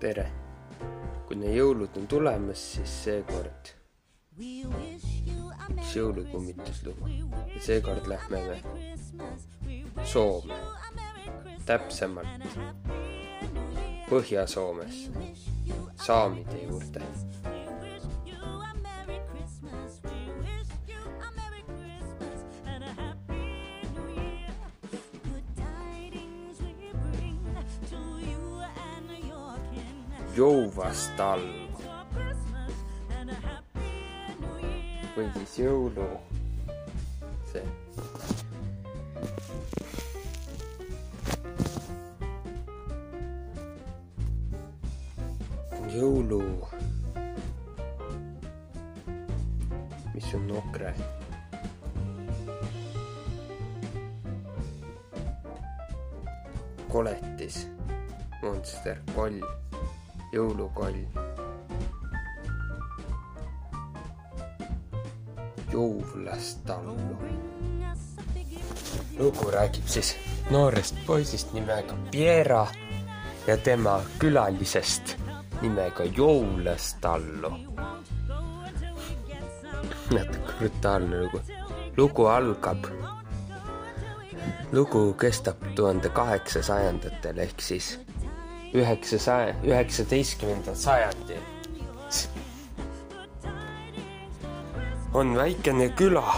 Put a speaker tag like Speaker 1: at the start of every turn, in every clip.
Speaker 1: tere! kuna jõulud on tulemas, siis seekord üks jõulukummituslugu ja seekord lähme me Soome, täpsemalt Põhja-Soomesse, saamide juurde. Jouvastallu või siis jõulu. See. Jõulu. Mis on nokre? Koletis. Monster koll jõulukoll jouvlastallu lugu räägib siis noorest poisist nimega Piera ja tema külalisest nimega Joulastallu. natuke brutaalne lugu. lugu algab. lugu kestab tuhande kaheksasajandatel ehk siis üheksasaja, üheksateistkümnendal sajandil. on väikene küla,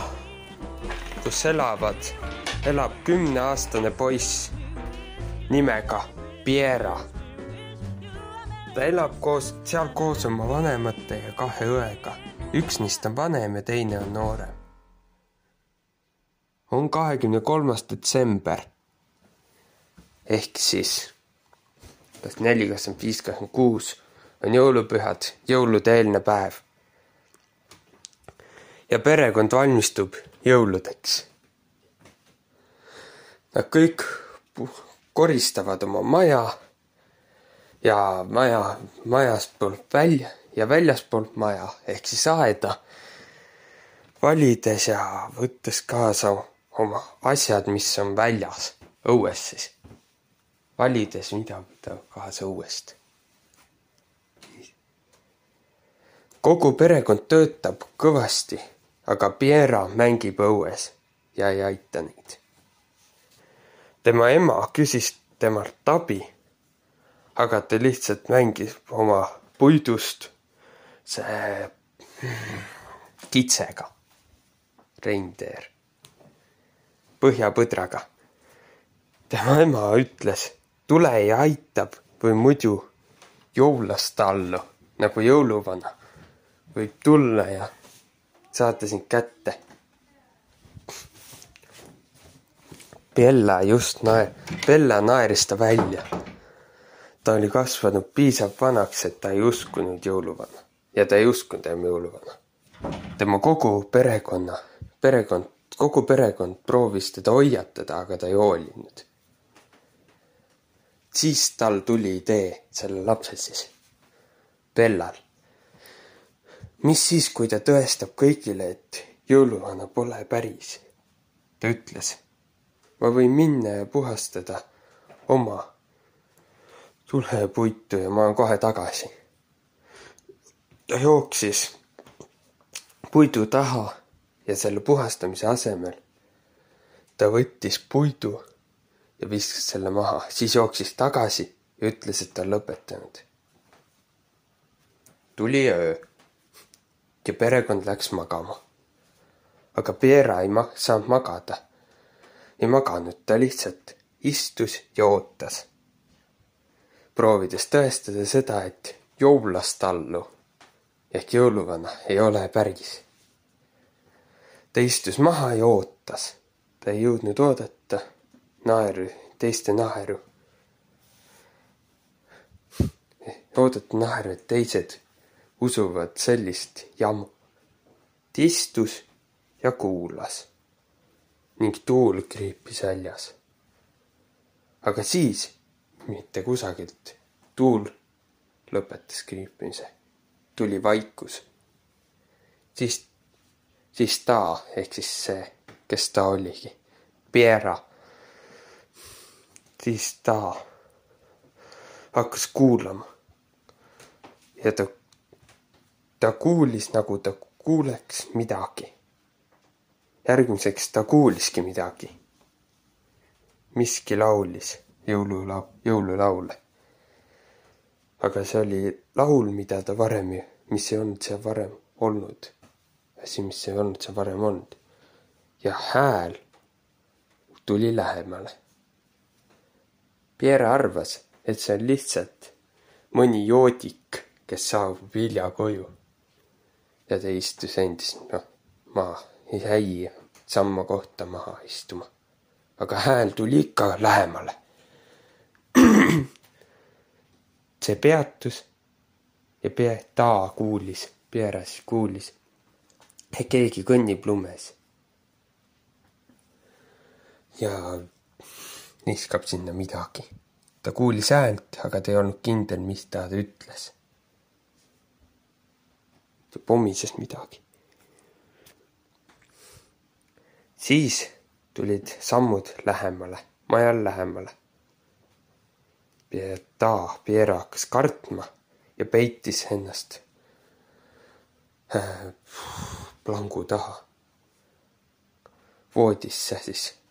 Speaker 1: kus elavad, elab kümneaastane poiss nimega Piera ta elab koos, seal koos oma vanemate ja kahe õega. üks neist on vanem ja teine on noorem. on kahekümne kolmas detsember ehk siis kas neli, kakskümmend viis, kakskümmend kuus on jõulupühad, jõulude eelne päev. ja perekond valmistub jõuludeks. Nad kõik koristavad oma maja ja maja, majaspoolt välja ja väljaspoolt maja ehk siis aeda valides ja võttes kaasa oma asjad, mis on väljas, õues siis. Valides, mida võtta kaasa õuest. kogu perekond töötab kõvasti, aga Piera mängib õues ja ei aita neid. tema ema küsis temalt abi aga ta lihtsalt mängis oma puidust see kitsega, reindeer, põhjapõdraga. tema ema ütles, tule ja aitab või muidu joulast allu nagu jõuluvana võib tulla ja saata sind kätte. Bella just naer-, Bella naeris ta välja ta oli kasvanud piisavalt vanaks, et ta ei uskunud jõuluvana ja ta ei uskunud enam jõuluvana. tema kogu perekonna, perekond, kogu perekond proovis teda hoiatada, aga ta ei hoolinud. Siis tal tuli idee, sellel lapsel siis, Bellal. mis siis, kui ta tõestab kõigile, et jõuluvana pole päris? ta ütles, ma võin minna ja puhastada oma tule puitu ja ma olen kohe tagasi. ta jooksis puidu taha ja selle puhastamise asemel ta võttis puidu ja viskas selle maha, siis jooksis tagasi ja ütles, et ta on lõpetanud. tuli öö ja perekond läks magama. aga Piera ei ma-, saanud magada. ei maganud, ta lihtsalt istus ja ootas proovides tõestada seda, et jouvlastallu ehk jõuluvana ei ole päris. ta istus maha ja ootas. ta ei jõudnud oodata naeru, teiste naeru. oodata naeru, et teised usuvad sellist jamu. ta istus ja kuulas ning tuul kriipis väljas. aga siis mitte kusagilt. tuul lõpetas kriipimise. tuli vaikus. siis, siis ta ehk siis see, kes ta oligi, Piera. Siis ta hakkas kuulama, ja ta, ta kuulis, nagu ta kuuleks midagi. järgmiseks ta kuuliski midagi. miski laulis jõulula-, jõululaule. aga see oli laul, mida ta varem, mis ei olnud seal varem olnud. asi, mis ei olnud seal varem olnud. ja hääl tuli lähemale. Pierre arvas, et see on lihtsalt mõni joodik, kes saabub hilja koju. ja ta istus endiselt noh, maha, jäi samma kohta maha istuma. aga hääl tuli ikka lähemale. see peatus ja pea-, ta kuulis, Pierre siis kuulis, et keegi kõnnib lumes ja viskab sinna midagi. ta kuulis häält, aga ta ei olnud kindel, mis ta ütles. ta pommises midagi. siis tulid sammud lähemale, majal lähemale. ta, Piero hakkas kartma ja peitis ennast äh, plangu taha voodisse siis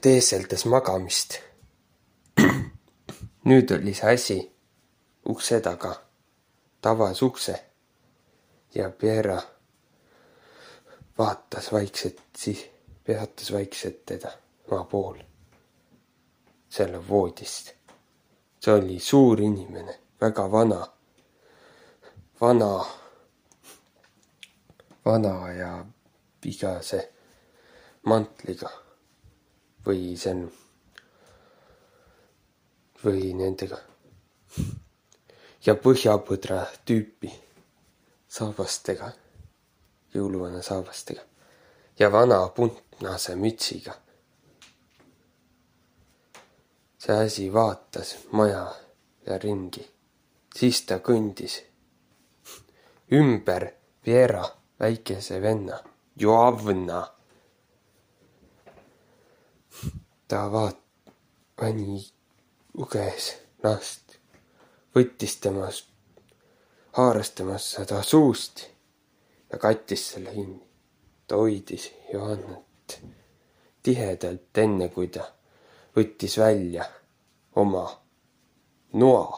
Speaker 1: teeseldas magamist. nüüd oli see asi ukse taga. ta avas ukse ja Piera vaatas vaikselt, siis peatas vaikselt teda maa pool, selle voodist. see oli suur inimene, väga vana, vana, vana ja vigase mantliga või see on, või nendega ja põhjapõdra tüüpi saabastega, jõuluvana saabastega ja vana puntnase mütsiga. see asi vaatas maja ja ringi, siis ta kõndis ümber Viera väikese venna, Joavna ta vaat-, pani luges last, võttis temast, haaras temast seda suust ja kattis selle kinni. ta hoidis Johannat tihedalt, enne kui ta võttis välja oma noa,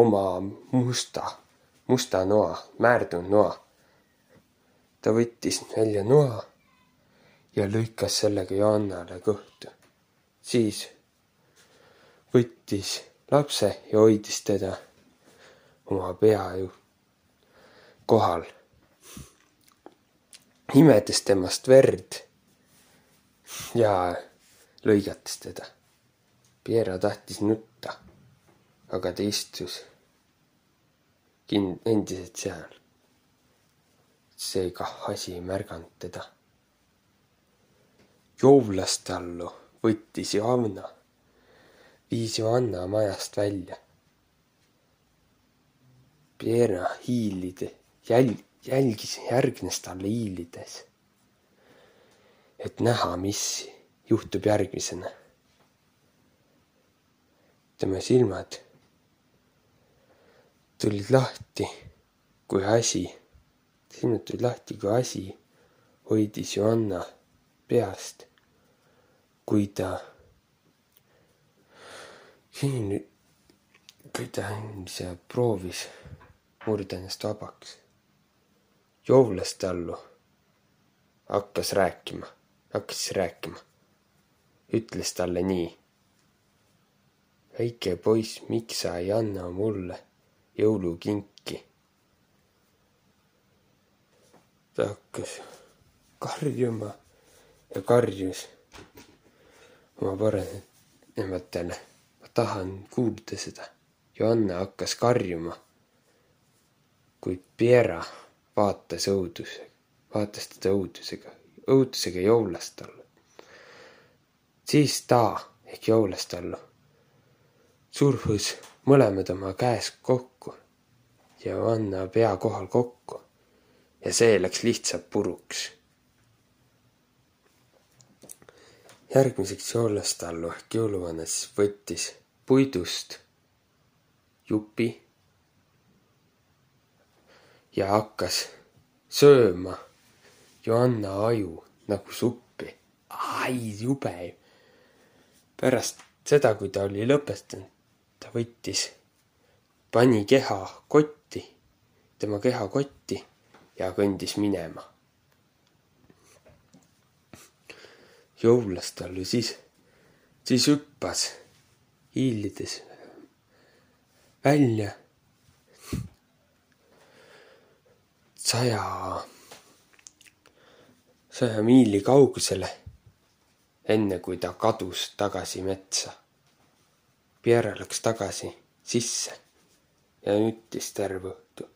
Speaker 1: oma musta, musta noa, määrdunud noa. ta võttis välja noa ja lõikas sellega Joannale kõhtu. siis võttis lapse ja hoidis teda oma pea ju kohal. imedes temast verd ja lõigates teda. Piera tahtis nutta, aga ta istus kin-, endiselt seal. seega asi ei märganud teda joovlastallu võttis Johanna, viis Johanna majast välja. Piera hiilide, jäl-, jälgis, järgnes talle hiilides, et näha, mis juhtub järgmisena. tema silmad tulid lahti, kui asi, silmad tulid lahti, kui asi hoidis Johanna peast, kui ta, kui ta ise proovis murda ennast vabaks. joovlas tallu, hakkas rääkima, hakkas rääkima, ütles talle nii. väike poiss, miks sa ei anna mulle jõulukinki? ta hakkas karjuma ja karjus oma vanematele. ma tahan kuulda seda. Johanna hakkas karjuma. kuid Piera vaatas õudusega, vaatas teda õudusega, õudusega joolas talle. siis ta ehk joolas talle surfus mõlemad oma käes kokku ja Johanna pea kohal kokku ja see läks lihtsalt puruks järgmiseks joolestallu ehk jõuluvana siis võttis puidust jupi ja hakkas sööma Johanna aju nagu suppi. ai, jube ju. pärast seda, kui ta oli lõpetanud, ta võttis, pani keha kotti, tema keha kotti ja kõndis minema. Joulastallu siis, siis hüppas hiilides välja saja, saja miili kaugusele, enne kui ta kadus tagasi metsa. Pierre läks tagasi sisse ja nuttis terve õhtu.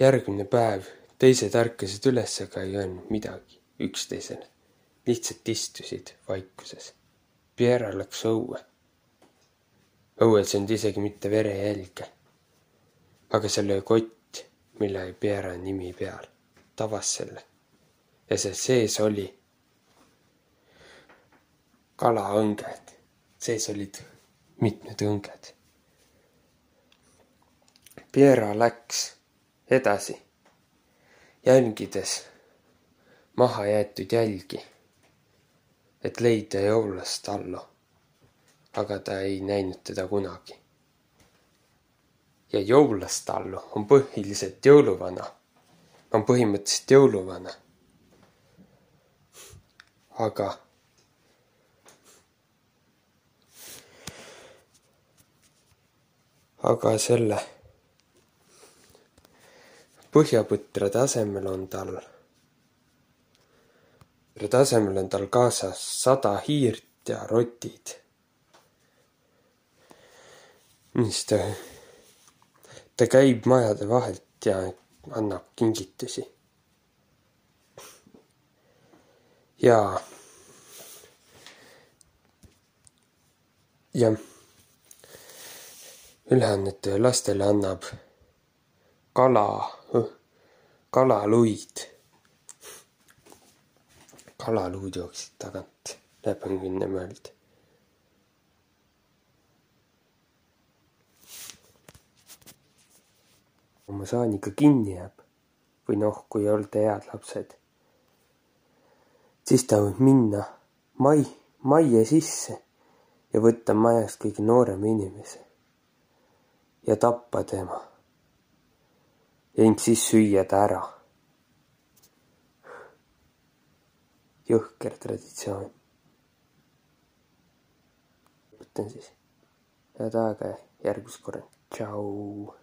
Speaker 1: järgmine päev teised ärkasid üles, aga ei öelnud midagi üksteisele. lihtsalt istusid vaikuses. Pierre läks õue. õues ei olnud isegi mitte verejälge. aga seal oli kott, mille oli Pierre nimi peal. ta avas selle ja seal sees oli kalaõnged, sees olid mitmed õnged. Piera läks edasi, jälgides maha jäetud jälgi, et leida joulast Allo, aga ta ei näinud teda kunagi. ja joulast Allo on põhiliselt jõuluvana, on põhimõtteliselt jõuluvana. aga aga selle põhjapõtrade asemel on tal, tasemel on tal kaasas sada hiirt ja rotid. mis ta, ta käib majade vahelt ja annab kingitusi. ja, ja ülejäänud lastele annab kala, kalaluid. kalaluud jooksid tagant läbi kümne mööda. oma saaniga kinni jääb või noh, kui olete head lapsed, siis ta võib minna mai, majja sisse ja võtta majast kõige noorema inimese ja tappa tema ning siis süüa ta ära. jõhker traditsioon. lõpetan siis. head aega järgmist korda. tšau.